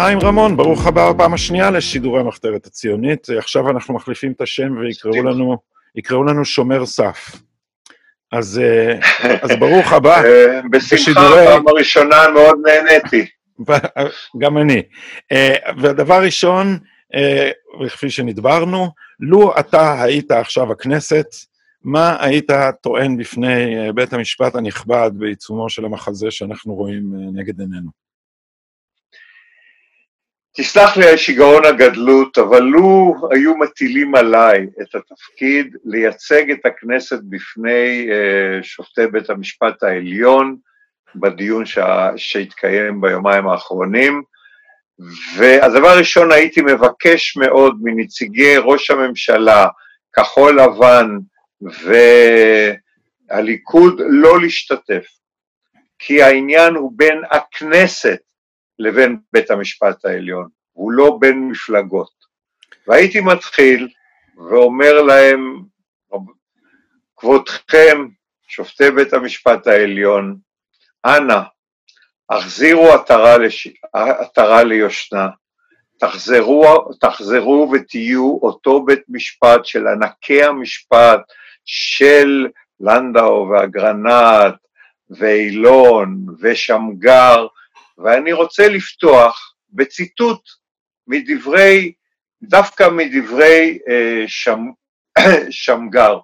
חיים רמון, ברוך הבא בפעם השנייה לשידורי המחתרת הציונית. עכשיו אנחנו מחליפים את השם ויקראו לנו, יקראו לנו שומר סף. אז, אה, אז ברוך הבא. אה, בשמחה, פעם הראשונה מאוד נהניתי. גם אני. אה, והדבר ראשון, וכפי שנדברנו, לו אתה היית עכשיו הכנסת, מה היית טוען בפני בית המשפט הנכבד בעיצומו של המחזה שאנחנו רואים נגד עינינו? תסלח לי על שיגעון הגדלות, אבל לו היו מטילים עליי את התפקיד לייצג את הכנסת בפני uh, שופטי בית המשפט העליון בדיון שה, שהתקיים ביומיים האחרונים, והדבר הראשון הייתי מבקש מאוד מנציגי ראש הממשלה, כחול לבן והליכוד לא להשתתף, כי העניין הוא בין הכנסת לבין בית המשפט העליון, הוא לא בין מפלגות. והייתי מתחיל ואומר להם, כבודכם, שופטי בית המשפט העליון, אנא, החזירו עטרה, לש... עטרה ליושנה, תחזרו, תחזרו ותהיו אותו בית משפט של ענקי המשפט של לנדאו ואגרנט ואילון ושמגר ואני רוצה לפתוח בציטוט מדברי, דווקא מדברי אה, שם, שמגר.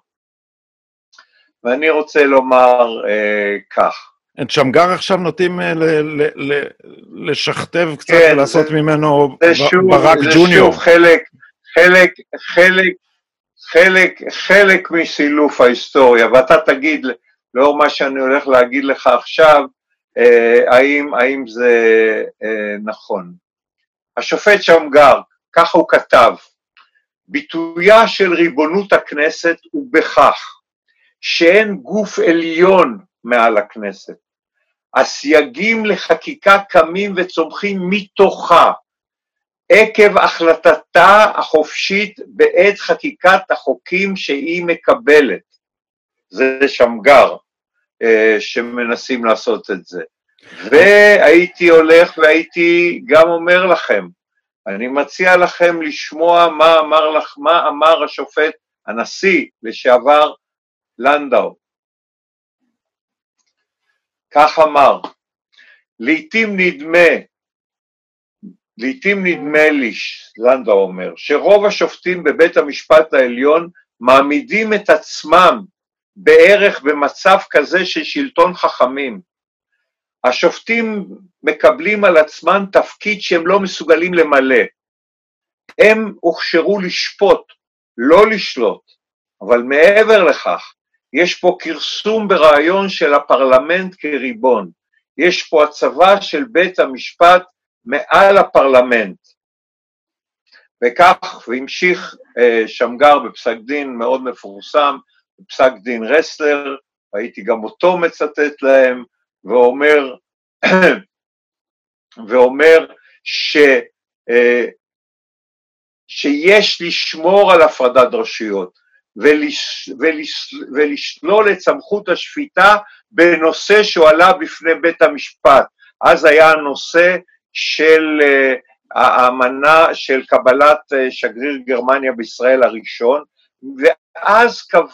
ואני רוצה לומר אה, כך. את שמגר עכשיו נוטים אה, לשכתב קצת כן, ולעשות זה, ממנו זה שוב, ברק זה ג'וניור. זה שוב חלק, חלק, חלק, חלק, חלק מסילוף ההיסטוריה, ואתה תגיד, לאור מה שאני הולך להגיד לך עכשיו, האם, האם זה אה, נכון. השופט שמגר, ככה הוא כתב, ביטויה של ריבונות הכנסת הוא בכך שאין גוף עליון מעל הכנסת. הסייגים לחקיקה קמים וצומחים מתוכה, עקב החלטתה החופשית בעת חקיקת החוקים שהיא מקבלת. זה שמגר. אה, שמנסים לעשות את זה. והייתי הולך והייתי גם אומר לכם, אני מציע לכם לשמוע מה אמר, לך, מה אמר השופט, הנשיא לשעבר לנדאו. כך אמר, לעתים נדמה, לעתים נדמה לי, לנדאו אומר, שרוב השופטים בבית המשפט העליון מעמידים את עצמם בערך במצב כזה של שלטון חכמים. השופטים מקבלים על עצמם תפקיד שהם לא מסוגלים למלא. הם הוכשרו לשפוט, לא לשלוט, אבל מעבר לכך, יש פה כרסום ברעיון של הפרלמנט כריבון. יש פה הצבה של בית המשפט מעל הפרלמנט. וכך, והמשיך אה, שמגר בפסק דין מאוד מפורסם, בפסק דין רסלר, הייתי גם אותו מצטט להם, ואומר, ואומר ש, אה, שיש לשמור על הפרדת רשויות ולש, ולש, ולשלול את סמכות השפיטה בנושא שהועלה בפני בית המשפט. אז היה הנושא של אה, האמנה של קבלת אה, שגריר גרמניה בישראל הראשון, ואז קבע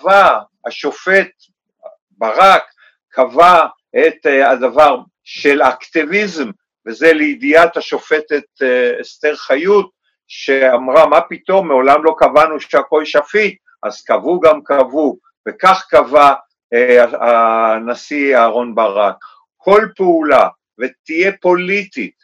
קבע השופט ברק, קבע את אה, הדבר של אקטיביזם, וזה לידיעת השופטת אה, אסתר חיות, שאמרה, מה פתאום, מעולם לא קבענו שהכל שפיט, אז קבעו גם קבעו, וכך קבע אה, הנשיא אהרן ברק. כל פעולה, ותהיה פוליטית,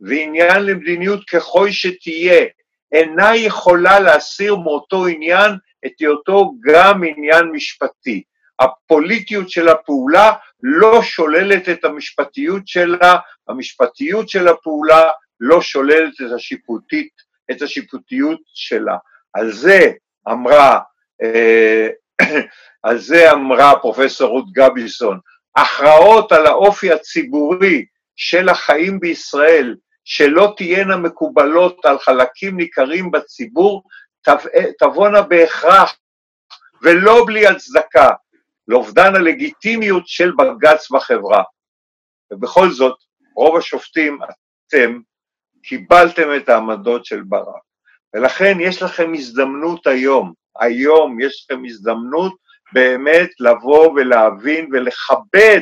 ועניין למדיניות ככל שתהיה, אינה יכולה להסיר מאותו עניין את היותו גם עניין משפטי. הפוליטיות של הפעולה לא שוללת את המשפטיות שלה, המשפטיות של הפעולה לא שוללת את השיפוטית, את השיפוטיות שלה. על זה אמרה, אה, על זה אמרה פרופסור רות גביסון, הכרעות על האופי הציבורי של החיים בישראל שלא תהיינה מקובלות על חלקים ניכרים בציבור, תבואנה בהכרח ולא בלי הצדקה לאובדן הלגיטימיות של בג"ץ בחברה. ובכל זאת, רוב השופטים, אתם, קיבלתם את העמדות של ברק. ולכן יש לכם הזדמנות היום, היום יש לכם הזדמנות באמת לבוא ולהבין ולכבד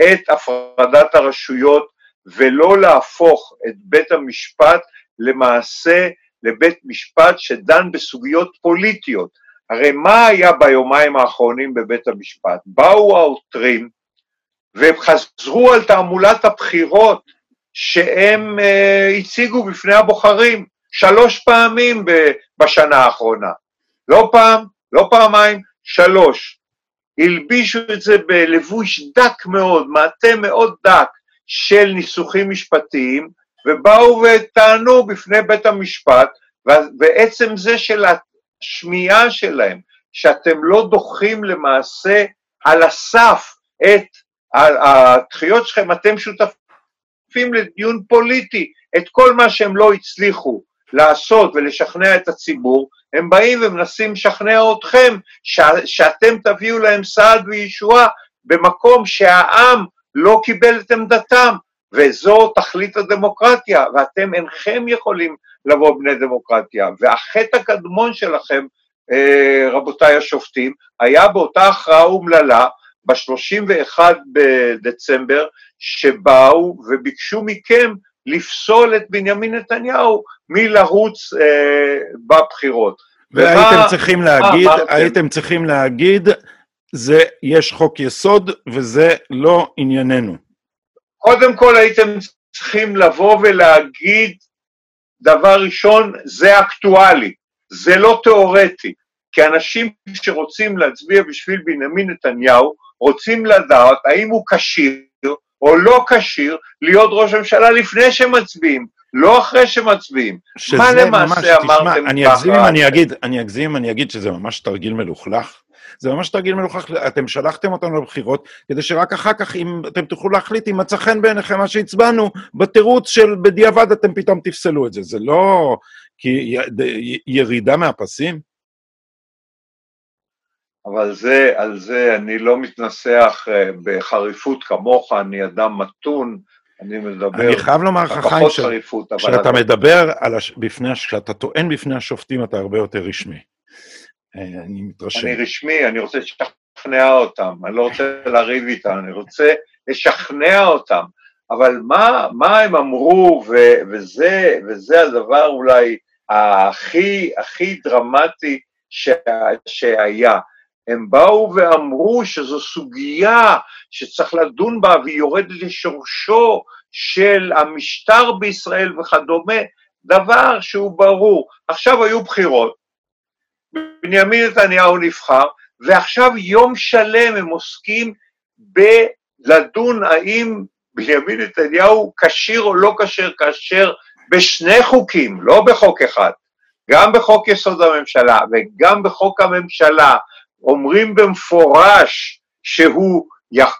את הפרדת הרשויות ולא להפוך את בית המשפט למעשה לבית משפט שדן בסוגיות פוליטיות. הרי מה היה ביומיים האחרונים בבית המשפט? באו העותרים והם חזרו על תעמולת הבחירות שהם uh, הציגו בפני הבוחרים שלוש פעמים בשנה האחרונה. לא פעם, לא פעמיים, שלוש. הלבישו את זה בלבוש דק מאוד, מעטה מאוד דק של ניסוחים משפטיים, ובאו וטענו בפני בית המשפט, ועצם זה של השמיעה שלהם, שאתם לא דוחים למעשה על הסף את הדחיות שלכם, אתם שותפים לדיון פוליטי, את כל מה שהם לא הצליחו לעשות ולשכנע את הציבור, הם באים ומנסים לשכנע אתכם שאתם תביאו להם סעד וישועה במקום שהעם לא קיבל את עמדתם, וזו תכלית הדמוקרטיה, ואתם אינכם יכולים לבוא בני דמוקרטיה. והחטא הקדמון שלכם, אה, רבותיי השופטים, היה באותה הכרעה אומללה ב-31 בדצמבר, שבאו וביקשו מכם לפסול את בנימין נתניהו מלרוץ אה, בבחירות. והייתם צריכים להגיד, הייתם צריכים להגיד, זה, יש חוק יסוד וזה לא ענייננו. קודם כל הייתם צריכים לבוא ולהגיד, דבר ראשון, זה אקטואלי, זה לא תיאורטי, כי אנשים שרוצים להצביע בשביל בנימין נתניהו רוצים לדעת האם הוא כשיר או לא כשיר להיות ראש הממשלה לפני שמצביעים, לא אחרי שמצביעים. מה למעשה ממש, אמרתם תשמע, אני אגזים אם אני אגיד, אני אגזים אם אני אגיד שזה ממש תרגיל מלוכלך. זה ממש תרגיל מלוכלך, אתם שלחתם אותנו לבחירות, כדי שרק אחר כך, אם אתם תוכלו להחליט אם מצא חן בעיניכם מה שהצבענו, בתירוץ של בדיעבד אתם פתאום תפסלו את זה. זה לא כי י, ירידה מהפסים? אבל זה, על זה אני לא מתנסח אה, בחריפות כמוך, אני אדם מתון, אני מדבר... אני חייב לומר לך, חיים, כשאתה מדבר, על הש... בפני, כשאתה טוען בפני השופטים, אתה הרבה יותר רשמי. אני מתרשם. אני רשמי, אני רוצה לשכנע אותם, אני לא רוצה לריב איתם, אני רוצה לשכנע אותם. אבל מה, מה הם אמרו, ו, וזה, וזה הדבר אולי הכי, הכי דרמטי ש, שהיה. הם באו ואמרו שזו סוגיה שצריך לדון בה והיא יורדת לשורשו של המשטר בישראל וכדומה, דבר שהוא ברור. עכשיו היו בחירות, בנימין נתניהו נבחר, ועכשיו יום שלם הם עוסקים בלדון האם בנימין נתניהו כשיר או לא כשיר, כאשר בשני חוקים, לא בחוק אחד, גם בחוק יסוד הממשלה וגם בחוק הממשלה, אומרים במפורש שהוא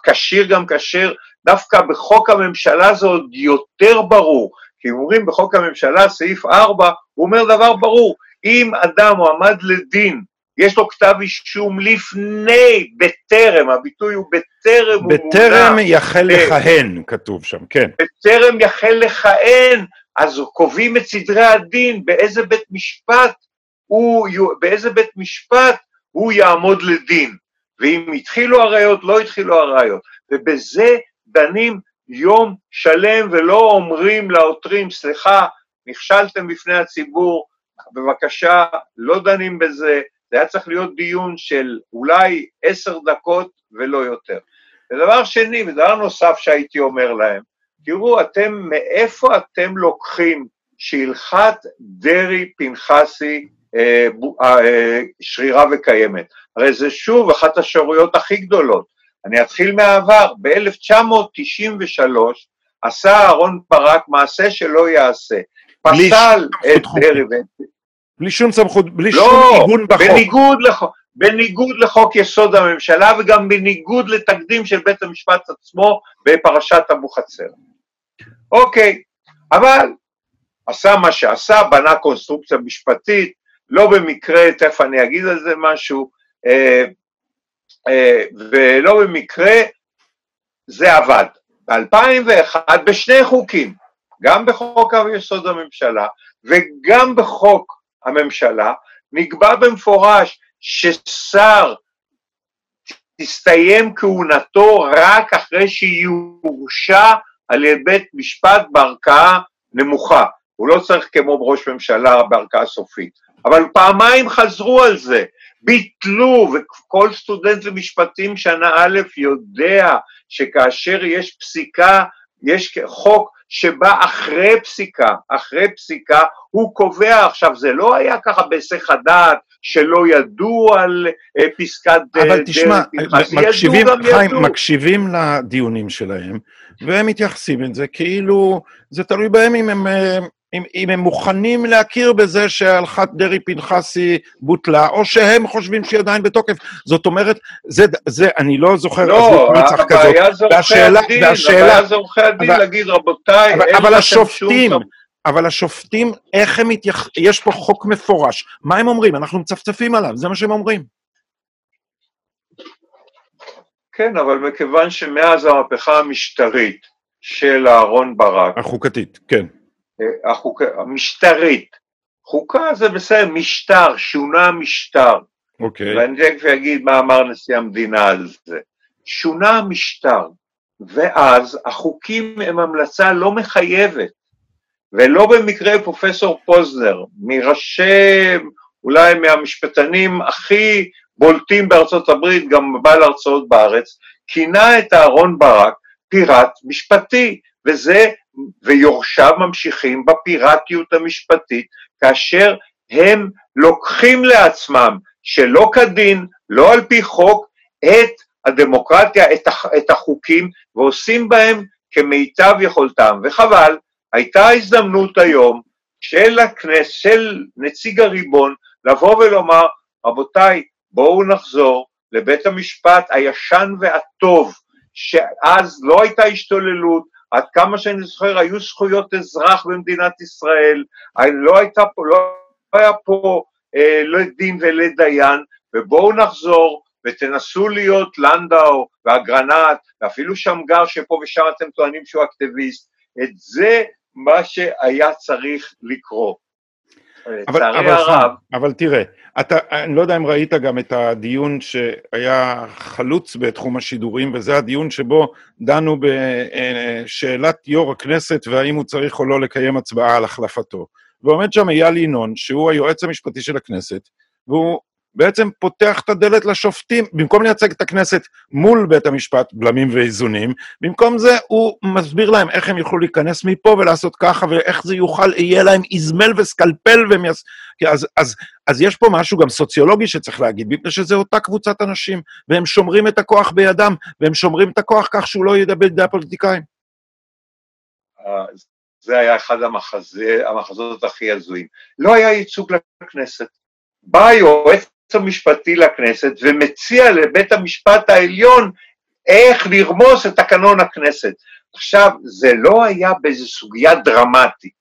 כשיר גם כשר, דווקא בחוק הממשלה זה עוד יותר ברור, כי אומרים בחוק הממשלה, סעיף 4, הוא אומר דבר ברור, אם אדם מועמד לדין, יש לו כתב אישום לפני, בטרם, הביטוי הוא בטרם הוא מונע. בטרם יחל לכהן, כתוב שם, כן. בטרם יחל לכהן, אז קובעים את סדרי הדין, באיזה בית משפט הוא, באיזה בית משפט הוא יעמוד לדין, ואם התחילו הראיות, לא התחילו הראיות, ובזה דנים יום שלם ולא אומרים לעותרים, סליחה, נכשלתם בפני הציבור, בבקשה, לא דנים בזה, זה היה צריך להיות דיון של אולי עשר דקות ולא יותר. ודבר שני, ודבר נוסף שהייתי אומר להם, תראו, אתם, מאיפה אתם לוקחים שהלכת דרעי-פנחסי אה, אה, שרירה וקיימת. הרי זה שוב אחת השערויות הכי גדולות. אני אתחיל מהעבר, ב-1993 עשה אהרון ברק מעשה שלא יעשה. פסל את דרעי. בלי שום סמכות, בלי לא, שום עיגון בחוק. בניגוד, לח... בניגוד לחוק יסוד הממשלה וגם בניגוד לתקדים של בית המשפט עצמו בפרשת אבוחצירא. אוקיי, אבל עשה מה שעשה, בנה קונסטרוקציה משפטית, לא במקרה, תכף אני אגיד על זה משהו, אה, אה, ולא במקרה זה עבד. ב-2001 בשני חוקים, גם בחוק יסוד הממשלה וגם בחוק הממשלה, נקבע במפורש ששר תסתיים כהונתו רק אחרי שיורשע על ידי בית משפט בערכאה נמוכה. הוא לא צריך כמו ראש ממשלה בערכאה סופית. אבל פעמיים חזרו על זה, ביטלו, וכל סטודנט למשפטים שנה א' יודע שכאשר יש פסיקה, יש חוק שבא אחרי פסיקה, אחרי פסיקה, הוא קובע, עכשיו זה לא היה ככה בהיסח הדעת שלא ידעו על אה, פסקת אבל תשמע, מקשיבים, חיים. מקשיבים לדיונים שלהם, והם מתייחסים את זה כאילו, זה תלוי בהם אם הם אה, אם, אם הם מוכנים להכיר בזה שהלכת דרעי-פנחסי בוטלה, או שהם חושבים שהיא עדיין בתוקף. זאת אומרת, זה, זה אני לא זוכר לא, הבעיה זה עורכי הדין, הבעיה זה עורכי הדין להגיד, רבותיי, אבל, אבל השופטים, שום... אבל השופטים, איך הם מתייח... יש פה חוק מפורש. מה הם אומרים? אנחנו מצפצפים עליו, זה מה שהם אומרים. כן, אבל מכיוון שמאז המהפכה המשטרית של אהרן ברק... החוקתית, כן. החוק... המשטרית. חוקה זה בסדר, משטר, שונה משטר. אוקיי. Okay. ואני תכף אגיד מה אמר נשיא המדינה על זה. שונה המשטר, ואז החוקים הם המלצה לא מחייבת, ולא במקרה פרופסור פוזנר, מראשי, אולי מהמשפטנים הכי בולטים בארצות הברית, גם בעל הרצאות בארץ, כינה את אהרון ברק פיראט משפטי, וזה ויורשיו ממשיכים בפיראטיות המשפטית כאשר הם לוקחים לעצמם שלא כדין, לא על פי חוק, את הדמוקרטיה, את, הח, את החוקים, ועושים בהם כמיטב יכולתם. וחבל, הייתה הזדמנות היום של הכנסת, של נציג הריבון, לבוא ולומר, רבותיי, בואו נחזור לבית המשפט הישן והטוב, שאז לא הייתה השתוללות, עד כמה שאני זוכר היו זכויות אזרח במדינת ישראל, לא, הייתה פה, לא היה פה אה, לא דין ולדיין, ובואו נחזור ותנסו להיות לנדאו ואגרנט ואפילו שמגר שפה ושם אתם טוענים שהוא אקטיביסט, את זה מה שהיה צריך לקרות. אבל, אבל, הרב... אבל תראה, אתה, אני לא יודע אם ראית גם את הדיון שהיה חלוץ בתחום השידורים, וזה הדיון שבו דנו בשאלת יו"ר הכנסת והאם הוא צריך או לא לקיים הצבעה על החלפתו. ועומד שם אייל ינון, שהוא היועץ המשפטי של הכנסת, והוא בעצם פותח את הדלת לשופטים, במקום לייצג את הכנסת מול בית המשפט, בלמים ואיזונים, במקום זה הוא מסביר להם איך הם יוכלו להיכנס מפה ולעשות ככה, ואיך זה יוכל, יהיה להם איזמל וסקלפל, והם יס... אז, אז, אז יש פה משהו גם סוציולוגי שצריך להגיד, מפני שזו אותה קבוצת אנשים, והם שומרים את הכוח בידם, והם שומרים את הכוח כך שהוא לא ידבר בידי הפוליטיקאים. אה, זה היה אחד המחזות הכי הזויים. לא היה ייצוג לכנסת. בא היועץ המשפטי לכנסת ומציע לבית המשפט העליון איך לרמוס את תקנון הכנסת. עכשיו, זה לא היה באיזו סוגיה דרמטית,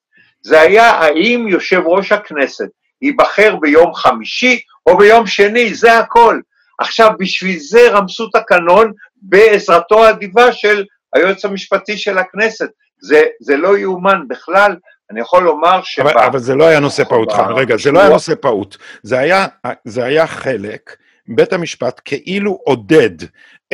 זה היה האם יושב ראש הכנסת ייבחר ביום חמישי או ביום שני, זה הכל. עכשיו, בשביל זה רמסו תקנון בעזרתו האדיבה של היועץ המשפטי של הכנסת. זה, זה לא יאומן בכלל, אני יכול לומר ש... אבל, אבל זה לא היה נושא פעוט, חיים, רגע, זה לא היה נושא פעוט. זה היה, זה היה חלק, בית המשפט כאילו עודד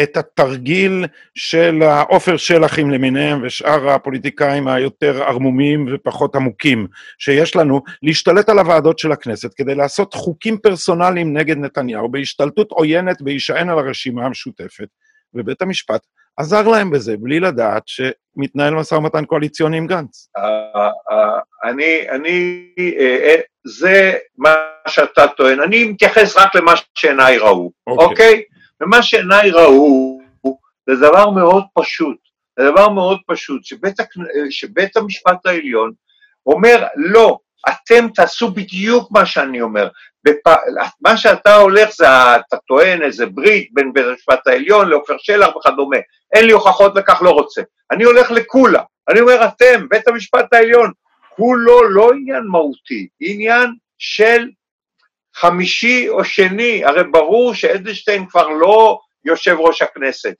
את התרגיל של העופר שלחים למיניהם ושאר הפוליטיקאים היותר ערמומיים ופחות עמוקים שיש לנו, להשתלט על הוועדות של הכנסת כדי לעשות חוקים פרסונליים נגד נתניהו בהשתלטות עוינת בהישען על הרשימה המשותפת, ובית המשפט עזר להם בזה, בלי לדעת שמתנהל משא ומתן קואליציוני עם גנץ. אה, אה, אני, אני, אה, זה מה שאתה טוען, אני מתייחס רק למה שעיניי ראו, אוקיי? אוקיי? ומה שעיניי ראו זה דבר מאוד פשוט, זה דבר מאוד פשוט, שבית, שבית המשפט העליון אומר, לא, אתם תעשו בדיוק מה שאני אומר. בפ... מה שאתה הולך זה, אתה טוען איזה ברית בין בית המשפט העליון לעופר שלח וכדומה. אין לי הוכחות לכך, לא רוצה. אני הולך לקולה. אני אומר, אתם, בית המשפט העליון, כולו לא עניין מהותי, עניין של חמישי או שני, הרי ברור שאדלשטיין כבר לא יושב ראש הכנסת,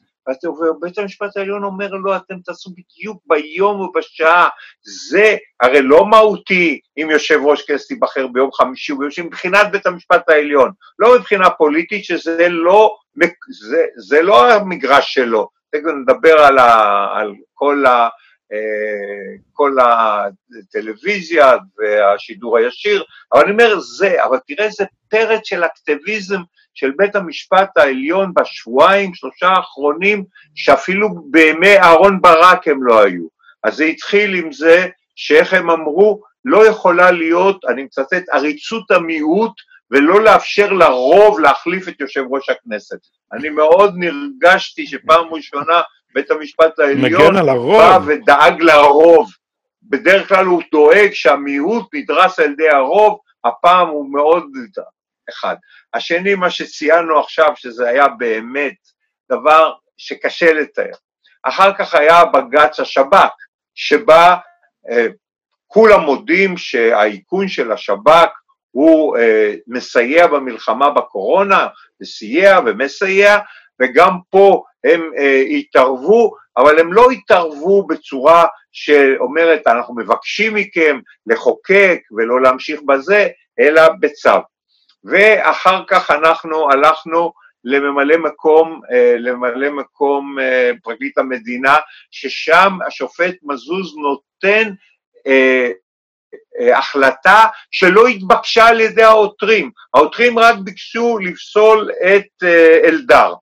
ובית המשפט העליון אומר לו, אתם תעשו בדיוק ביום ובשעה, זה הרי לא מהותי אם יושב ראש כנסת ייבחר ביום חמישי וביום שני, מבחינת בית המשפט העליון, לא מבחינה פוליטית, שזה לא, זה, זה לא המגרש שלו, תכף נדבר על, ה, על כל ה... אה, כל הטלוויזיה והשידור הישיר, אבל אני אומר זה, אבל תראה איזה פרץ של אקטיביזם של בית המשפט העליון בשבועיים, שלושה האחרונים, שאפילו בימי אהרון ברק הם לא היו. אז זה התחיל עם זה שאיך הם אמרו, לא יכולה להיות, אני מצטט, עריצות המיעוט ולא לאפשר לרוב להחליף את יושב ראש הכנסת. אני מאוד נרגשתי שפעם ראשונה בית המשפט העליון בא ודאג לרוב. בדרך כלל הוא דואג שהמיעוט נדרס על ידי הרוב, הפעם הוא מאוד... אחד. השני, מה שציינו עכשיו, שזה היה באמת דבר שקשה לתאר. אחר כך היה בג"ץ השב"כ, שבה אה, כולם מודים שהאיכון של השב"כ הוא אה, מסייע במלחמה בקורונה, וסייע ומסייע, וגם פה הם אה, התערבו, אבל הם לא התערבו בצורה שאומרת אנחנו מבקשים מכם לחוקק ולא להמשיך בזה, אלא בצו. ואחר כך אנחנו הלכנו לממלא מקום, אה, לממלא מקום אה, פרקליט המדינה, ששם השופט מזוז נותן אה, החלטה שלא התבקשה על ידי העותרים. העותרים רק ביקשו לפסול את אלדר.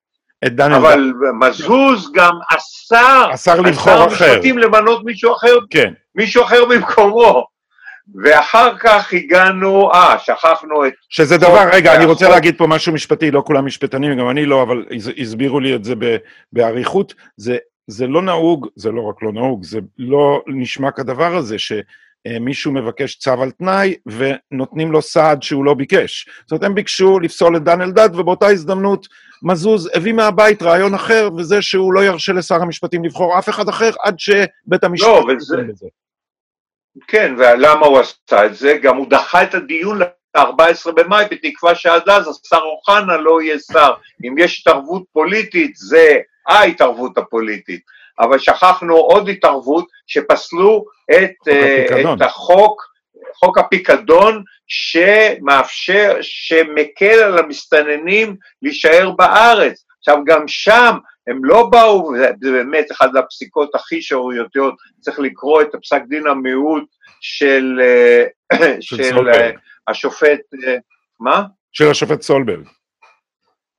את דן אלדר. אבל מזוז גם אסר, אסר לבחור אחר. אסר משפטים למנות מישהו אחר, כן. מישהו אחר במקומו. ואחר כך הגענו, אה, שכחנו את... שזה דבר, רגע, אני רוצה להגיד פה משהו משפטי, לא כולם משפטנים, גם אני לא, אבל הסבירו לי את זה באריכות. זה, זה לא נהוג, זה לא רק לא נהוג, זה לא נשמע כדבר הזה, שמישהו מבקש צו על תנאי ונותנים לו סעד שהוא לא ביקש. זאת אומרת, הם ביקשו לפסול את דן אלדד, ובאותה הזדמנות מזוז הביא מהבית רעיון אחר, וזה שהוא לא ירשה לשר המשפטים לבחור אף אחד אחר עד שבית המשפט... לא, וזה... כן, ולמה הוא עשה את זה? גם הוא דחה את הדיון ל-14 במאי, בתקווה שעד אז השר אוחנה לא יהיה שר. אם יש התערבות פוליטית, זה ההתערבות הפוליטית. אבל שכחנו עוד התערבות, שפסלו את, חוק uh, את החוק, חוק הפיקדון, שמאפשר, שמקל על המסתננים להישאר בארץ. עכשיו, גם שם הם לא באו, זה באמת אחת הפסיקות הכי שערורייתיות, צריך לקרוא את הפסק דין המיעוט של, אה, של, של אה, השופט, אה, מה? של השופט סולברג.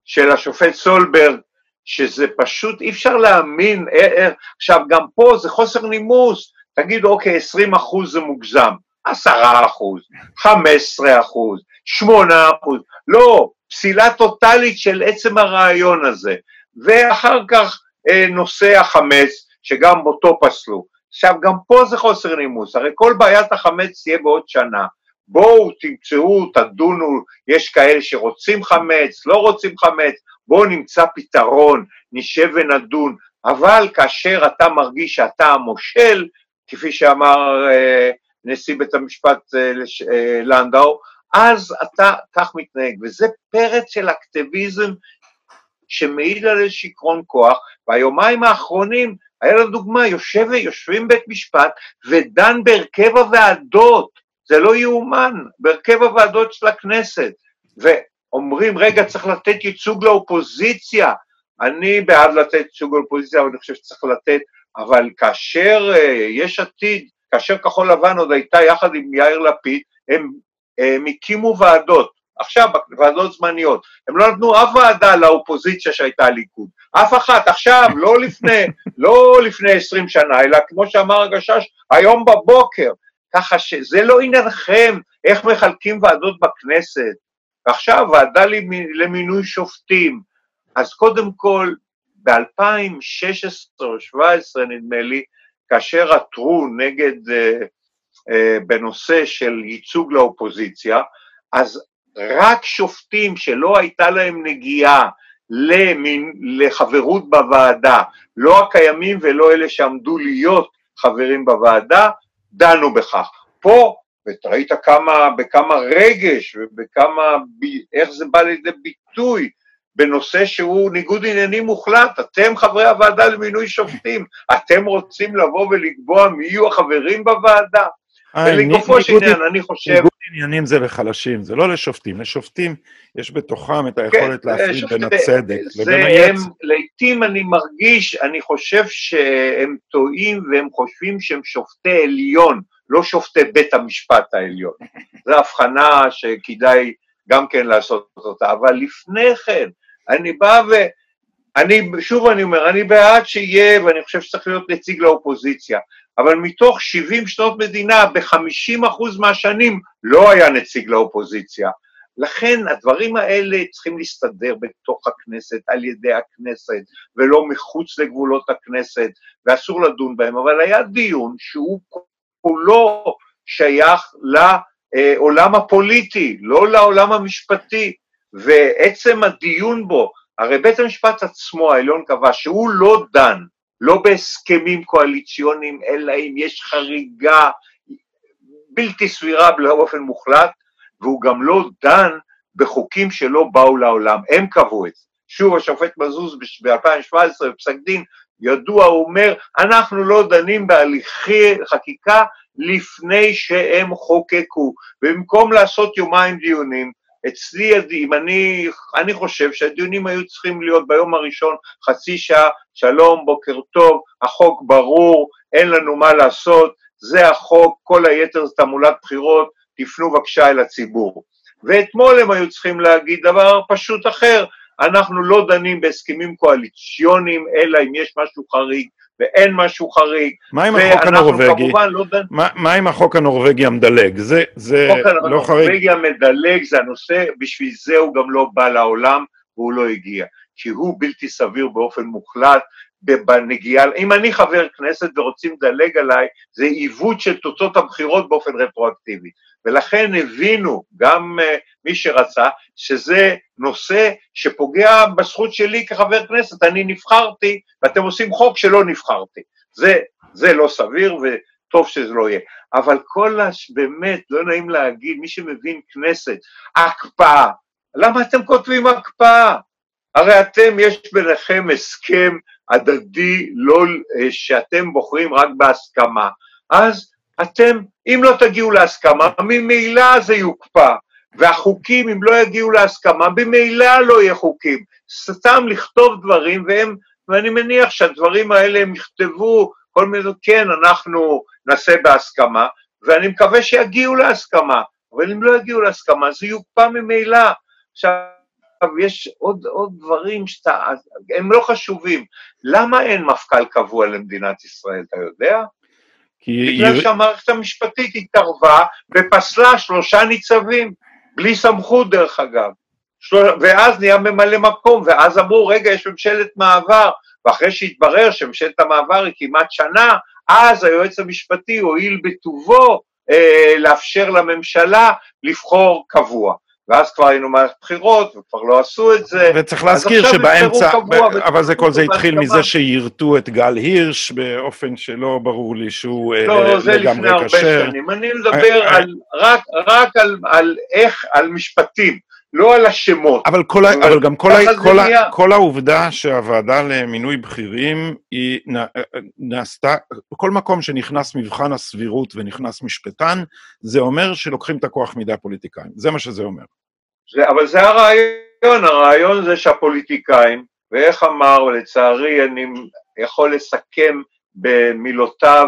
של השופט סולברג, שזה פשוט, אי אפשר להאמין, עכשיו גם פה זה חוסר נימוס, תגיד אוקיי, 20 אחוז זה מוגזם, 10 אחוז, 15 אחוז, 8 אחוז, לא, פסילה טוטאלית של עצם הרעיון הזה. ואחר כך אה, נושא החמץ, שגם אותו פסלו. עכשיו, גם פה זה חוסר נימוס, הרי כל בעיית החמץ תהיה בעוד שנה. בואו תמצאו, תדונו, יש כאלה שרוצים חמץ, לא רוצים חמץ, בואו נמצא פתרון, נשב ונדון, אבל כאשר אתה מרגיש שאתה המושל, כפי שאמר אה, נשיא בית המשפט אה, אה, לנדאו, אז אתה כך מתנהג, וזה פרץ של אקטיביזם שמעיד על איזה שיכרון כוח, והיומיים האחרונים, היה לנו דוגמה, יושב, יושבים בית משפט ודן בהרכב הוועדות, זה לא יאומן, בהרכב הוועדות של הכנסת, ואומרים, רגע, צריך לתת ייצוג לאופוזיציה, אני בעד לתת ייצוג לאופוזיציה, אבל אני חושב שצריך לתת, אבל כאשר uh, יש עתיד, כאשר כחול לבן עוד הייתה יחד עם יאיר לפיד, הם, הם הקימו ועדות, עכשיו, בוועדות זמניות. הם לא נתנו אף ועדה לאופוזיציה שהייתה ליכוד. אף אחת, עכשיו, לא לפני, לא לפני עשרים שנה, אלא כמו שאמר הגשש, היום בבוקר. ככה שזה לא עניינכם איך מחלקים ועדות בכנסת. ועכשיו, ועדה למינוי שופטים. אז קודם כל, ב-2016 או 2017 נדמה לי, כאשר עתרו נגד, אה, אה, בנושא של ייצוג לאופוזיציה, אז רק שופטים שלא הייתה להם נגיעה למין, לחברות בוועדה, לא הקיימים ולא אלה שעמדו להיות חברים בוועדה, דנו בכך. פה, וראית כמה, בכמה רגש ובכמה, איך זה בא לידי ביטוי, בנושא שהוא ניגוד עניינים מוחלט. אתם חברי הוועדה למינוי שופטים, אתם רוצים לבוא ולקבוע מי יהיו החברים בוועדה? אה, ולגופו של עניין, אני חושב... ניגוד עניינים זה לחלשים, זה לא לשופטים. לשופטים יש בתוכם את היכולת כן, להפריד שופטי- בין הצדק זה לבין היצר. לעתים אני מרגיש, אני חושב שהם טועים והם חושבים שהם שופטי עליון, לא שופטי בית המשפט העליון. זו הבחנה שכדאי גם כן לעשות אותה, אבל לפני כן, אני בא ו... אני, שוב אני אומר, אני בעד שיהיה, ואני חושב שצריך להיות נציג לאופוזיציה, אבל מתוך 70 שנות מדינה, ב-50% מהשנים לא היה נציג לאופוזיציה. לכן הדברים האלה צריכים להסתדר בתוך הכנסת, על ידי הכנסת, ולא מחוץ לגבולות הכנסת, ואסור לדון בהם, אבל היה דיון שהוא כולו שייך לעולם הפוליטי, לא לעולם המשפטי, ועצם הדיון בו, הרי בית המשפט עצמו העליון קבע שהוא לא דן, לא בהסכמים קואליציוניים, אלא אם יש חריגה בלתי סבירה באופן מוחלט, והוא גם לא דן בחוקים שלא באו לעולם, הם קבעו את זה. שוב, השופט מזוז ב-2017 בפסק דין, ידוע, הוא אומר, אנחנו לא דנים בהליכי חקיקה לפני שהם חוקקו, במקום לעשות יומיים דיונים, אצלי, אם אני, אני חושב שהדיונים היו צריכים להיות ביום הראשון חצי שעה, שלום, בוקר טוב, החוק ברור, אין לנו מה לעשות, זה החוק, כל היתר זה תעמולת בחירות, תפנו בבקשה אל הציבור. ואתמול הם היו צריכים להגיד דבר פשוט אחר, אנחנו לא דנים בהסכמים קואליציוניים, אלא אם יש משהו חריג, ואין משהו חריג. מה עם החוק הנורבגי? לא. מה מה עם החוק הנורבגי המדלג? זה זה החוק לא חריג? הנורבגי המדלג זה הנושא, בשביל זה הוא גם לא בא לעולם והוא לא הגיע. כי הוא בלתי סביר באופן מוחלט בנגיעה, אם אני חבר כנסת ורוצים לדלג עליי, זה עיוות של תוצאות הבחירות באופן רטרואקטיבי. ולכן הבינו, גם uh, מי שרצה, שזה נושא שפוגע בזכות שלי כחבר כנסת. אני נבחרתי, ואתם עושים חוק שלא נבחרתי. זה, זה לא סביר, וטוב שזה לא יהיה. אבל כל הש... באמת, לא נעים להגיד, מי שמבין כנסת, הקפאה, למה אתם כותבים הקפאה? הרי אתם, יש ביניכם הסכם הדדי, לא, שאתם בוחרים רק בהסכמה. אז אתם, אם לא תגיעו להסכמה, ממילא זה יוקפא. והחוקים, אם לא יגיעו להסכמה, במילא לא יהיה חוקים. סתם לכתוב דברים, והם, ואני מניח שהדברים האלה הם יכתבו כל מיני, כן, אנחנו נעשה בהסכמה, ואני מקווה שיגיעו להסכמה, אבל אם לא יגיעו להסכמה, זה יוקפא ממילא. עכשיו, יש עוד, עוד דברים שאתה, הם לא חשובים. למה אין מפכ"ל קבוע למדינת ישראל, אתה יודע? כי בגלל שהמערכת המשפטית התערבה ופסלה שלושה ניצבים, בלי סמכות דרך אגב. של... ואז נהיה ממלא מקום, ואז אמרו, רגע, יש ממשלת מעבר, ואחרי שהתברר שממשלת המעבר היא כמעט שנה, אז היועץ המשפטי הואיל בטובו אה, לאפשר לממשלה לבחור קבוע. ואז כבר היינו מערכת בחירות, וכבר לא עשו את זה. וצריך להזכיר שבאמצע, אבל זה כל זה התחיל מזה שיירטו את גל הירש באופן שלא ברור לי שהוא לגמרי כשר. לא, זה לפני הרבה שנים. אני מדבר רק על איך, על משפטים. לא על השמות. אבל, כל, אבל, אבל גם כל, כל, כל העובדה שהוועדה למינוי בכירים היא נעשתה, בכל מקום שנכנס מבחן הסבירות ונכנס משפטן, זה אומר שלוקחים את הכוח מידי הפוליטיקאים. זה מה שזה אומר. זה, אבל זה הרעיון, הרעיון זה שהפוליטיקאים, ואיך אמר, ולצערי אני יכול לסכם במילותיו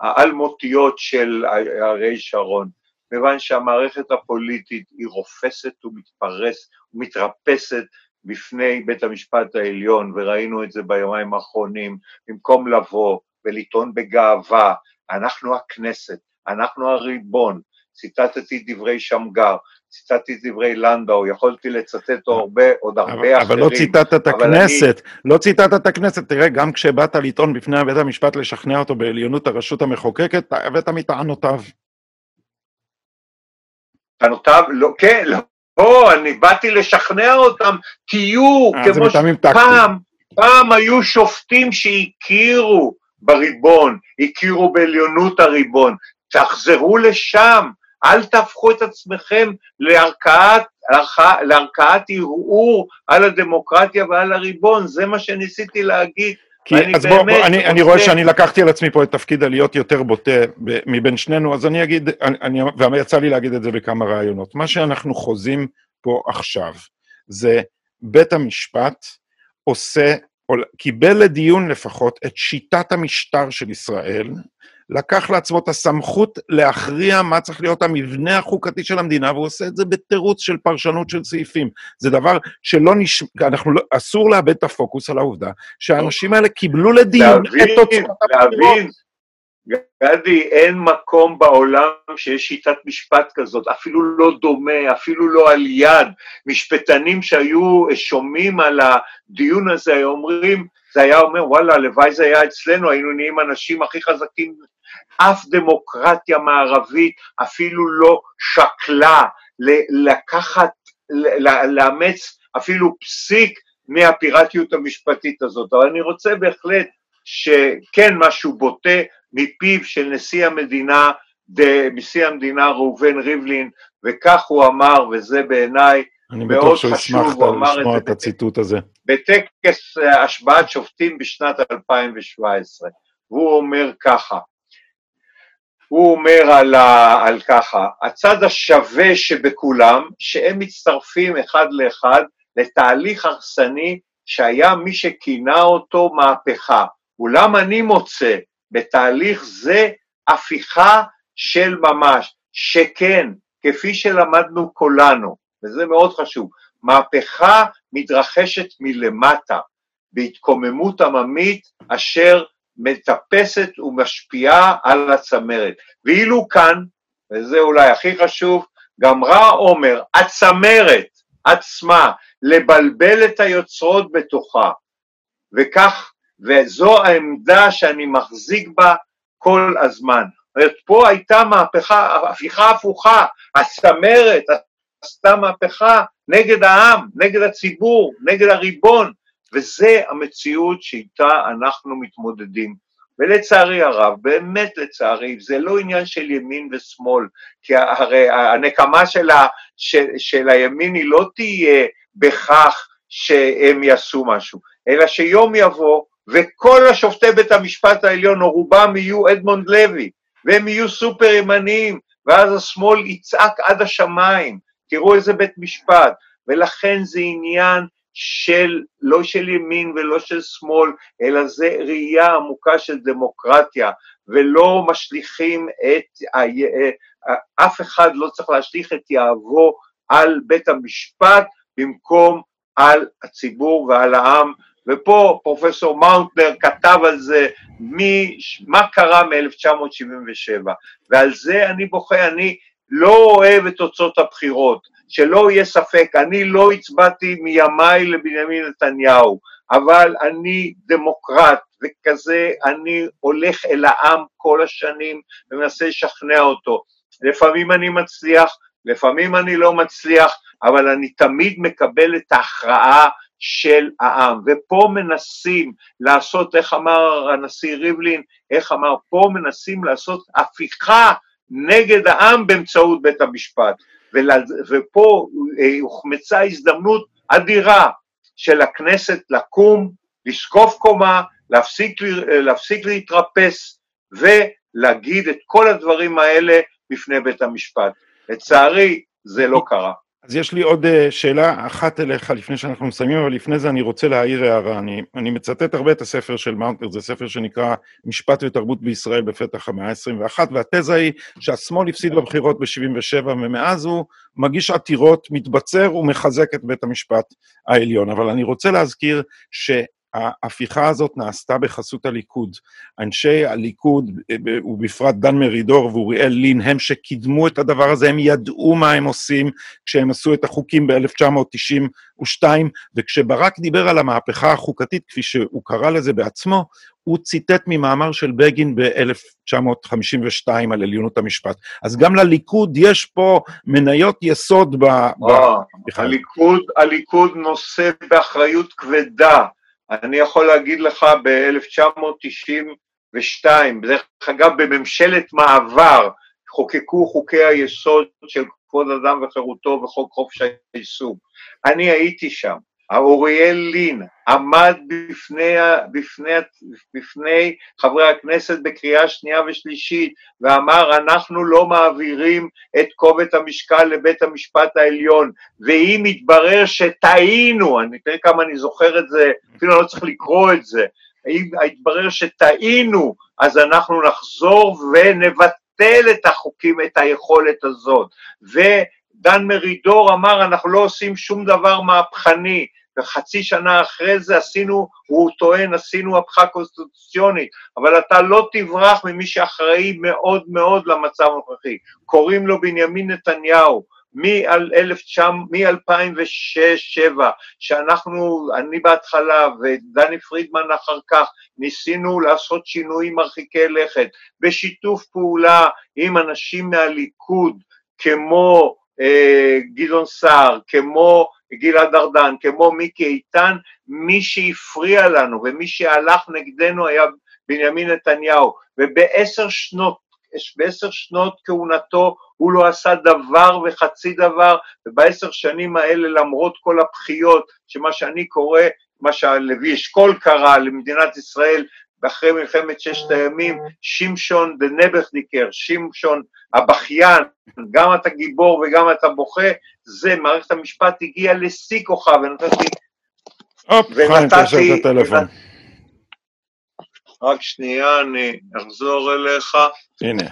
האלמותיות של אריאל שרון, כיוון שהמערכת הפוליטית היא רופסת ומתפרס ומתרפסת בפני בית המשפט העליון, וראינו את זה ביומיים האחרונים, במקום לבוא ולטעון בגאווה, אנחנו הכנסת, אנחנו הריבון, ציטטתי דברי שמגר, ציטטתי דברי לנדאו, יכולתי לצטט הרבה, עוד הרבה אבל, אחרים. אבל לא ציטטת את הכנסת, אני... לא ציטטת את הכנסת, תראה, גם כשבאת לטעון בפני בית המשפט לשכנע אותו בעליונות הרשות המחוקקת, הבאת מטענותיו. טענותיו, לא, כן, לא, לא, אני באתי לשכנע אותם, תהיו, כמו שפעם, פעם היו שופטים שהכירו בריבון, הכירו בעליונות הריבון, תחזרו לשם, אל תהפכו את עצמכם לערכאת לערכאת ערעור על הדמוקרטיה ועל הריבון, זה מה שניסיתי להגיד. כי, אז בוא, בוא אני, אני רואה שאני לקחתי על עצמי פה את תפקיד הלהיות יותר בוטה מבין שנינו, אז אני אגיד, אני, ויצא לי להגיד את זה בכמה ראיונות. מה שאנחנו חוזים פה עכשיו זה בית המשפט עושה, קיבל לדיון לפחות את שיטת המשטר של ישראל, לקח לעצמו את הסמכות להכריע מה צריך להיות המבנה החוקתי של המדינה, והוא עושה את זה בתירוץ של פרשנות של סעיפים. זה דבר שלא נשמע, אנחנו לא, אסור לאבד את הפוקוס על העובדה שהאנשים האלה קיבלו לדיון את תוצאות הבחירות. גדי, אין מקום בעולם שיש שיטת משפט כזאת, אפילו לא דומה, אפילו לא על יד. משפטנים שהיו שומעים על הדיון הזה, היו אומרים, זה היה אומר, וואלה, הלוואי זה היה אצלנו, היינו נהיים אנשים הכי חזקים אף דמוקרטיה מערבית אפילו לא שקלה לקחת, לאמץ אפילו פסיק מהפיראטיות המשפטית הזאת. אבל אני רוצה בהחלט שכן משהו בוטה מפיו של נשיא המדינה, נשיא המדינה ראובן ריבלין, וכך הוא אמר, וזה בעיניי מאוד חשוב, הוא אמר את זה את הציטוט הזה. בטקס השבעת שופטים בשנת 2017, והוא אומר ככה, הוא אומר על, ה, על ככה, הצד השווה שבכולם, שהם מצטרפים אחד לאחד לתהליך הרסני שהיה מי שכינה אותו מהפכה. אולם אני מוצא בתהליך זה הפיכה של ממש, שכן, כפי שלמדנו כולנו, וזה מאוד חשוב, מהפכה מתרחשת מלמטה, בהתקוממות עממית אשר מטפסת ומשפיעה על הצמרת. ואילו כאן, וזה אולי הכי חשוב, גמרה עומר, הצמרת עצמה, לבלבל את היוצרות בתוכה, וכך, וזו העמדה שאני מחזיק בה כל הזמן. זאת אומרת, פה הייתה מהפכה, הפיכה הפוכה, הצמרת עשתה מהפכה נגד העם, נגד הציבור, נגד הריבון, וזה המציאות שאיתה אנחנו מתמודדים. ולצערי הרב, באמת לצערי, זה לא עניין של ימין ושמאל, כי הרי הנקמה של, ה, של, של הימין היא לא תהיה בכך שהם יעשו משהו, אלא שיום יבוא וכל השופטי בית המשפט העליון, או רובם יהיו אדמונד לוי, והם יהיו סופר ימניים, ואז השמאל יצעק עד השמיים, תראו איזה בית משפט, ולכן זה עניין של, לא של ימין ולא של שמאל, אלא זה ראייה עמוקה של דמוקרטיה, ולא משליכים את, אף אחד לא צריך להשליך את יהבו על בית המשפט במקום על הציבור ועל העם, ופה פרופסור מאונטנר כתב על זה מי, מה קרה מ-1977, ועל זה אני בוכה, אני לא אוהב את תוצאות הבחירות, שלא יהיה ספק, אני לא הצבעתי מימיי לבנימין נתניהו, אבל אני דמוקרט, וכזה אני הולך אל העם כל השנים ומנסה לשכנע אותו. לפעמים אני מצליח, לפעמים אני לא מצליח, אבל אני תמיד מקבל את ההכרעה של העם. ופה מנסים לעשות, איך אמר הנשיא ריבלין, איך אמר, פה מנסים לעשות הפיכה נגד העם באמצעות בית המשפט. ופה אה, הוחמצה הזדמנות אדירה של הכנסת לקום, לזקוף קומה, להפסיק, להפסיק להתרפס ולהגיד את כל הדברים האלה בפני בית המשפט. לצערי, זה לא קרה. אז יש לי עוד אה, שאלה אחת אליך לפני שאנחנו מסיימים, אבל לפני זה אני רוצה להעיר הערה. אני, אני מצטט הרבה את הספר של מאונטר, זה ספר שנקרא משפט ותרבות בישראל בפתח המאה ה-21, והתזה היא שהשמאל הפסיד בבחירות ב-77, ומאז הוא מגיש עתירות, מתבצר ומחזק את בית המשפט העליון. אבל אני רוצה להזכיר ש... ההפיכה הזאת נעשתה בחסות הליכוד. אנשי הליכוד, ובפרט דן מרידור ואוריאל לין, הם שקידמו את הדבר הזה, הם ידעו מה הם עושים כשהם עשו את החוקים ב-1992, וכשברק דיבר על המהפכה החוקתית, כפי שהוא קרא לזה בעצמו, הוא ציטט ממאמר של בגין ב-1952 על עליונות המשפט. אז גם לליכוד יש פה מניות יסוד ב... ב... הליכוד, הליכוד נושא באחריות כבדה אני יכול להגיד לך ב-1992, דרך אגב בממשלת מעבר, חוקקו חוקי היסוד של כבוד אדם וחירותו וחוק חופש העיסוק. אני הייתי שם, האוריאל לין עמד בפני, בפני, בפני חברי הכנסת בקריאה שנייה ושלישית ואמר אנחנו לא מעבירים את כובד המשקל לבית המשפט העליון. ואם יתברר שטעינו, אני תראה כמה אני זוכר את זה, אפילו לא צריך לקרוא את זה, אם יתברר שטעינו אז אנחנו נחזור ונבטל את החוקים, את היכולת הזאת. ו... דן מרידור אמר אנחנו לא עושים שום דבר מהפכני, וחצי שנה אחרי זה עשינו, הוא טוען, עשינו הפכה קונסטיטוציונית, אבל אתה לא תברח ממי שאחראי מאוד מאוד למצב הנוכחי. קוראים לו בנימין נתניהו. מ-2006-2007, שאנחנו, אני בהתחלה ודני פרידמן אחר כך, ניסינו לעשות שינויים מרחיקי לכת, בשיתוף פעולה עם אנשים מהליכוד, כמו גדעון סער, כמו גלעד ארדן, כמו מיקי איתן, מי שהפריע לנו ומי שהלך נגדנו היה בנימין נתניהו, ובעשר שנות, בעשר שנות כהונתו הוא לא עשה דבר וחצי דבר, ובעשר שנים האלה למרות כל הבכיות, שמה שאני קורא, מה שהלוי אשכול קרא למדינת ישראל, אחרי מלחמת ששת הימים, שמשון דנבכניקר, שמשון הבכיין, גם אתה גיבור וגם אתה בוכה, זה, מערכת המשפט הגיעה לשיא כוחה, ונתתי... הופ, חיים, תשאר את הטלפון. רק שנייה, אני אחזור אליך. הנה,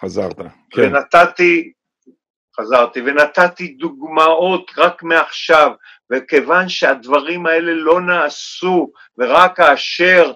חזרת. כן. ונתתי, חזרתי, ונתתי דוגמאות רק מעכשיו, וכיוון שהדברים האלה לא נעשו, ורק כאשר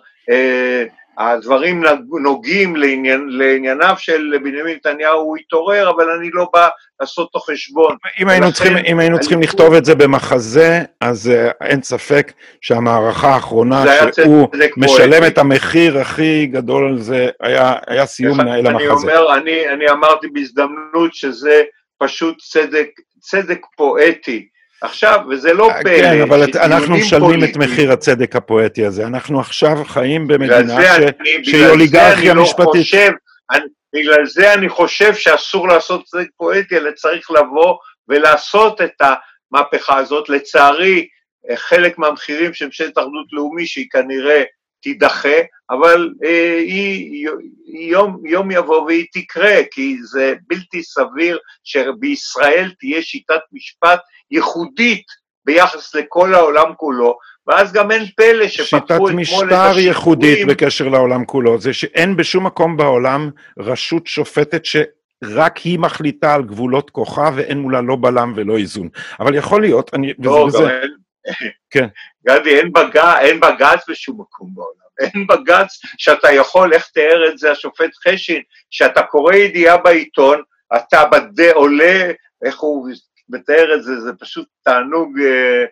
הדברים נוגעים לעניין, לענייניו של בנימין נתניהו, הוא התעורר, אבל אני לא בא לעשות אותו חשבון. אם היינו צריכים, אם היינו צריכים לכתוב את זה במחזה, אז uh, אין ספק שהמערכה האחרונה, שהוא משלם. את המחיר הכי גדול על זה, היה, היה סיום מנהל המחזה. אומר, אני, אני אמרתי בהזדמנות שזה פשוט צדק, צדק פואטי. עכשיו, וזה לא פלא, כן, אבל אנחנו משלמים את מחיר הצדק הפואטי הזה. אנחנו עכשיו חיים במדינה שהיא אוליגרכיה לא משפטית. בגלל זה אני חושב שאסור לעשות צדק פואטי, אלא צריך לבוא ולעשות את המהפכה הזאת. לצערי, חלק מהמחירים של ממשלת אחדות לאומי, שהיא כנראה תידחה, אבל אה, היא, יום, יום יבוא והיא תקרה, כי זה בלתי סביר שבישראל תהיה שיטת משפט ייחודית ביחס לכל העולם כולו, ואז גם אין פלא שפתחו אתמול את השידורים. שיטת משטר ייחודית בקשר לעולם כולו, זה שאין בשום מקום בעולם רשות שופטת ש... רק היא מחליטה על גבולות כוחה ואין מולה לא בלם ולא איזון. אבל יכול להיות, אני... לא, וזה, גם אין... כן. גדי, אין, בג... אין בג"ץ בשום מקום בעולם. אין בג"ץ שאתה יכול, איך תיאר את זה השופט חשין, שאתה קורא ידיעה בעיתון, אתה בדי עולה, איך הוא מתאר את זה, זה פשוט תענוג, אה,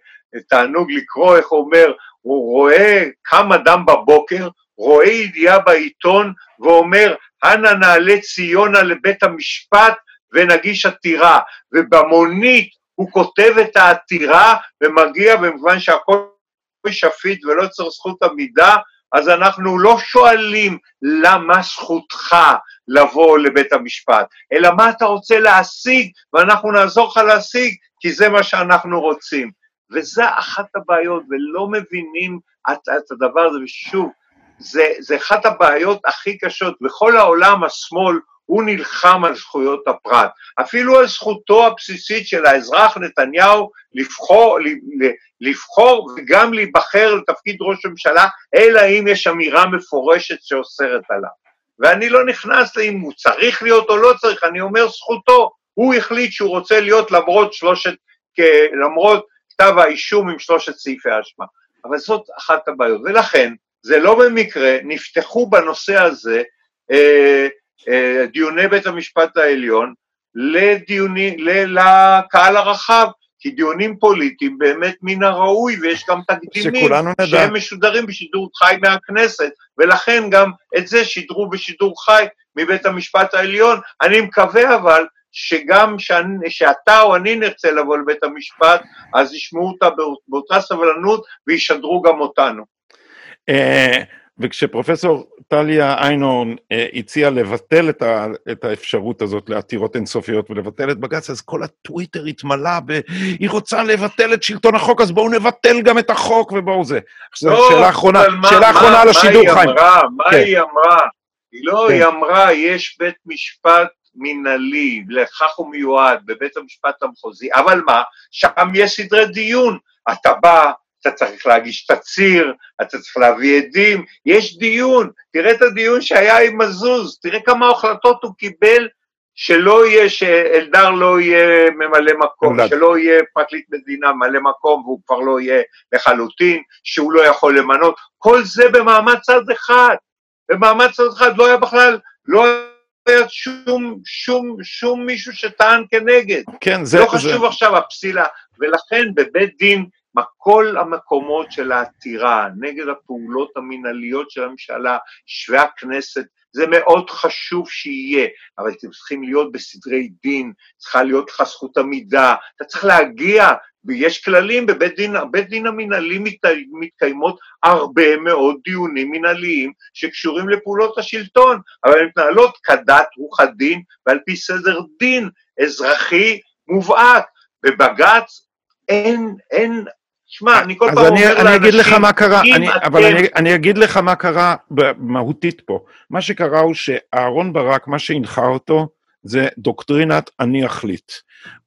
תענוג לקרוא, איך הוא אומר, הוא רואה, קם אדם בבוקר, רואה ידיעה בעיתון ואומר, אנא נעלה ציונה לבית המשפט ונגיש עתירה, ובמונית הוא כותב את העתירה ומגיע במובן שהכל שפיט ולא צריך זכות עמידה, אז אנחנו לא שואלים למה זכותך לבוא לבית המשפט, אלא מה אתה רוצה להשיג, ואנחנו נעזור לך להשיג, כי זה מה שאנחנו רוצים. וזה אחת הבעיות, ולא מבינים את, את הדבר הזה, ושוב, זה, זה אחת הבעיות הכי קשות. בכל העולם השמאל הוא נלחם על זכויות הפרט, אפילו על זכותו הבסיסית של האזרח נתניהו לבחור, לבחור וגם להיבחר לתפקיד ראש הממשלה, אלא אם יש אמירה מפורשת שאוסרת עליו. ואני לא נכנס לאם הוא צריך להיות או לא צריך, אני אומר זכותו, הוא החליט שהוא רוצה להיות למרות שלושת, למרות כתב האישום עם שלושת סעיפי האשמה. אבל זאת אחת הבעיות, ולכן זה לא במקרה, נפתחו בנושא הזה אה, דיוני בית המשפט העליון לדיוני, לקהל הרחב, כי דיונים פוליטיים באמת מן הראוי, ויש גם תקדימים שהם משודרים בשידור חי מהכנסת, ולכן גם את זה שידרו בשידור חי מבית המשפט העליון. אני מקווה אבל שגם שאני, שאתה או אני נרצה לבוא לבית המשפט, אז ישמעו אותה באותה סבלנות וישדרו גם אותנו. וכשפרופסור טליה איינורן אה, הציעה לבטל את, ה, את האפשרות הזאת לעתירות אינסופיות ולבטל את בג"ץ, אז כל הטוויטר התמלא ב... היא רוצה לבטל את שלטון החוק, אז בואו נבטל גם את החוק ובואו זה. עכשיו, לא, שאלה אחרונה, אבל שאלה מה- אחרונה מה- על השידור, מה חיים. אמרה? מה כן. היא אמרה? היא לא, כן. היא אמרה, יש בית משפט מינהלי, לכך הוא מיועד, בבית המשפט המחוזי, אבל מה? שם יש סדרי דיון. אתה בא, אתה צריך להגיש תצהיר, אתה צריך להביא עדים, יש דיון. תראה את הדיון שהיה עם מזוז, תראה כמה החלטות הוא קיבל שלא יהיה, שאלדר לא יהיה ממלא מקום, אלדד. שלא יהיה פרקליט מדינה ממלא מקום והוא כבר לא יהיה לחלוטין, שהוא לא יכול למנות, כל זה במעמד צד אחד, במעמד צד אחד לא היה בכלל, לא היה שום, שום, שום מישהו שטען כנגד, כן, זה... לא זה- חשוב עכשיו הפסילה, ולכן בבית דין, כל המקומות של העתירה נגד הפעולות המינהליות של הממשלה, הכנסת, זה מאוד חשוב שיהיה, אבל אתם צריכים להיות בסדרי דין, צריכה להיות לך זכות עמידה, אתה צריך להגיע, ויש כללים בבית דין, דין המינהלי מת, מתקיימות הרבה מאוד דיונים מינהליים שקשורים לפעולות השלטון, אבל הן מתנהלות כדת רוח הדין ועל פי סדר דין אזרחי מובהק. בבג"ץ אין, אין, שמע, אני כל אז פעם אני, אומר אני אגיד לך לאנשים, מה קרה, אני, אתם- אבל אני, אני אגיד לך מה קרה מהותית פה. מה שקרה הוא שאהרון ברק, מה שהנחה אותו, זה דוקטרינת אני אחליט.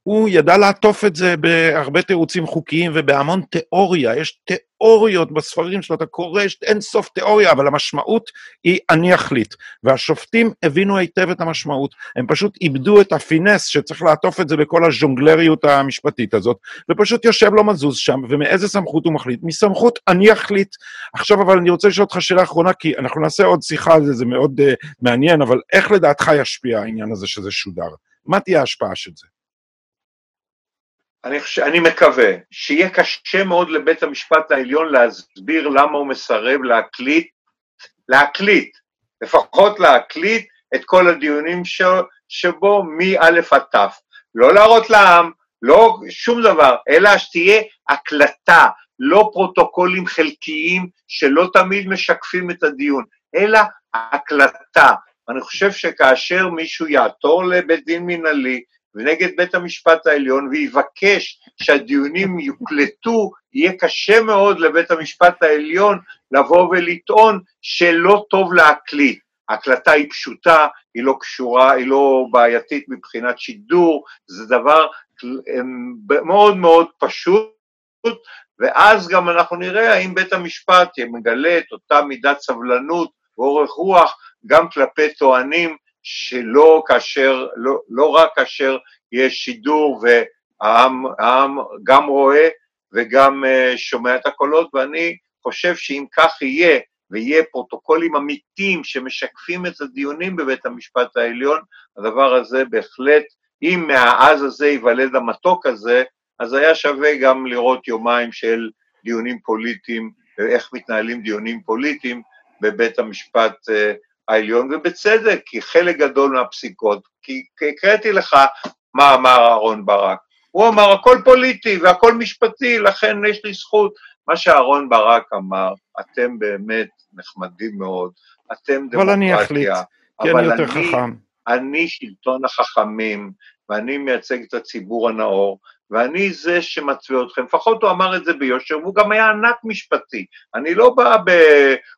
הוא ידע לעטוף את זה בהרבה תירוצים חוקיים ובהמון תיאוריה. יש תיאוריות בספרים שלו, אתה קורא, יש אין סוף תיאוריה, אבל המשמעות היא אני אחליט. והשופטים הבינו היטב את המשמעות, הם פשוט איבדו את הפינס שצריך לעטוף את זה בכל הז'ונגלריות המשפטית הזאת, ופשוט יושב לו מזוז שם, ומאיזה סמכות הוא מחליט? מסמכות אני אחליט. עכשיו, אבל אני רוצה לשאול אותך שאלה אחרונה, כי אנחנו נעשה עוד שיחה על זה, זה מאוד uh, מעניין, אבל איך לדעתך ישפיע העניין הזה שזה שודר? מה תהיה ההשפעה של זה? אני, חושב, אני מקווה שיהיה קשה מאוד לבית המשפט העליון להסביר למה הוא מסרב להקליט, להקליט, לפחות להקליט את כל הדיונים ש, שבו מא' עד ת'. לא להראות לעם, לא שום דבר, אלא שתהיה הקלטה, לא פרוטוקולים חלקיים שלא תמיד משקפים את הדיון, אלא הקלטה. אני חושב שכאשר מישהו יעתור לבית דין מינהלי ונגד בית המשפט העליון ויבקש שהדיונים יוקלטו, יהיה קשה מאוד לבית המשפט העליון לבוא ולטעון שלא טוב להקליט. ההקלטה היא פשוטה, היא לא קשורה, היא לא בעייתית מבחינת שידור, זה דבר מאוד מאוד פשוט, ואז גם אנחנו נראה האם בית המשפט מגלה את אותה מידת סבלנות ואורך רוח גם כלפי טוענים שלא כאשר, לא, לא רק כאשר יש שידור והעם העם גם רואה וגם uh, שומע את הקולות, ואני חושב שאם כך יהיה, ויהיה פרוטוקולים אמיתיים שמשקפים את הדיונים בבית המשפט העליון, הדבר הזה בהחלט, אם מהעז הזה ייוולד המתוק הזה, אז היה שווה גם לראות יומיים של דיונים פוליטיים, ואיך מתנהלים דיונים פוליטיים בבית המשפט uh, העליון, ובצדק, כי חלק גדול מהפסיקות, כי הקראתי לך מה אמר אהרון ברק. הוא אמר, הכל פוליטי והכל משפטי, לכן יש לי זכות. מה שאהרון ברק אמר, אתם באמת נחמדים מאוד, אתם אבל אני אחליט, דמוקרטיה, כי אני יותר אני, חכם. אני שלטון החכמים, ואני מייצג את הציבור הנאור, ואני זה שמתווה אתכם. לפחות הוא אמר את זה ביושר, והוא גם היה ענק משפטי. אני לא בא ב...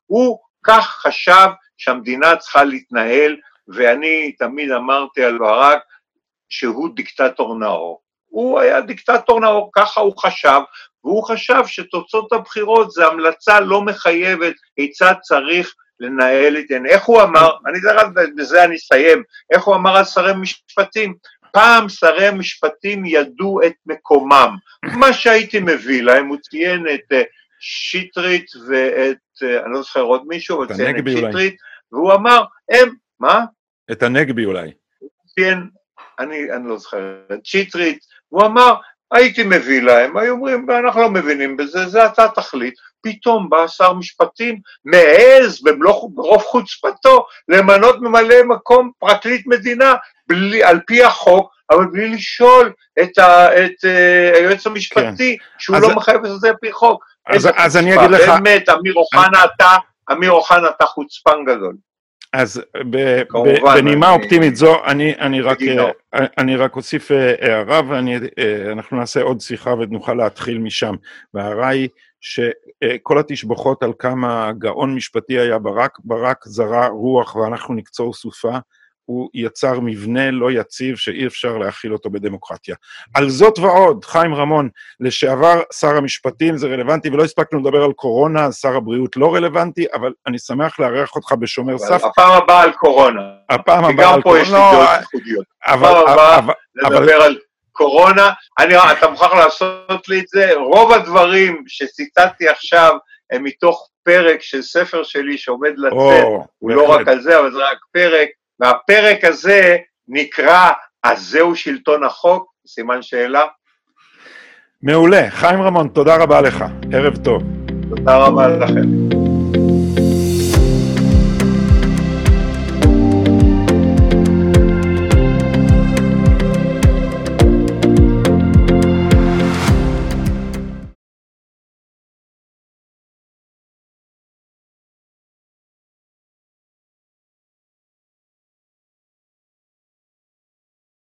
הוא כך חשב שהמדינה צריכה להתנהל, ואני תמיד אמרתי על ברק שהוא דיקטטור נאור. הוא היה דיקטטור נאור, ככה הוא חשב, והוא חשב שתוצאות הבחירות זה המלצה לא מחייבת כיצד צריך לנהל את זה. איך הוא אמר, אני דרך בזה אני אסיים, איך הוא אמר על שרי משפטים? פעם שרי המשפטים ידעו את מקומם. מה שהייתי מביא להם, הוא ציין את שטרית ואת, אני לא זוכר עוד מישהו, הוא ציין את שטרית, והוא אמר, הם, מה? את הנגבי אולי. ציין, אני, אני לא זוכר, את שטרית, הוא אמר, הייתי מביא להם, היו אומרים, אנחנו לא מבינים בזה, זה אתה תחליט. פתאום בא שר משפטים, מעז ברוב חוצפתו למנות ממלא מקום פרקליט מדינה, בלי, על פי החוק, אבל בלי לשאול את, ה, את uh, היועץ המשפטי, כן. שהוא אז, לא מחייב את זה על פי חוק. אז, אז אני אגיד לך... באמת, אמיר אוחנה, אני... אתה, אמיר אוחנה, אתה חוצפן גדול. אז ב, כמובן, בנימה אני... אופטימית זו, אני, אני, רק, אני רק אוסיף הערה ואנחנו נעשה עוד שיחה ונוכל להתחיל משם. וההערה היא שכל התשבחות על כמה גאון משפטי היה ברק, ברק זרה רוח ואנחנו נקצור סופה, הוא יצר מבנה לא יציב שאי אפשר להכיל אותו בדמוקרטיה. על זאת ועוד, חיים רמון, לשעבר שר המשפטים, זה רלוונטי, ולא הספקנו לדבר על קורונה, אז שר הבריאות לא רלוונטי, אבל אני שמח לארח אותך בשומר סף. הפעם הבאה על קורונה. הפעם הבאה על קורונה. כי גם פה יש לי דעות ייחודיות. הפעם הבאה נדבר על קורונה. אני, אתה מוכרח לעשות לי את זה. רוב הדברים שציטטתי עכשיו הם מתוך פרק של ספר שלי שעומד לצאת, הוא לא רק על זה, אבל זה רק פרק. והפרק הזה נקרא "אז זהו שלטון החוק?" סימן שאלה. מעולה. חיים רמון, תודה רבה לך. ערב טוב. תודה רבה לכם.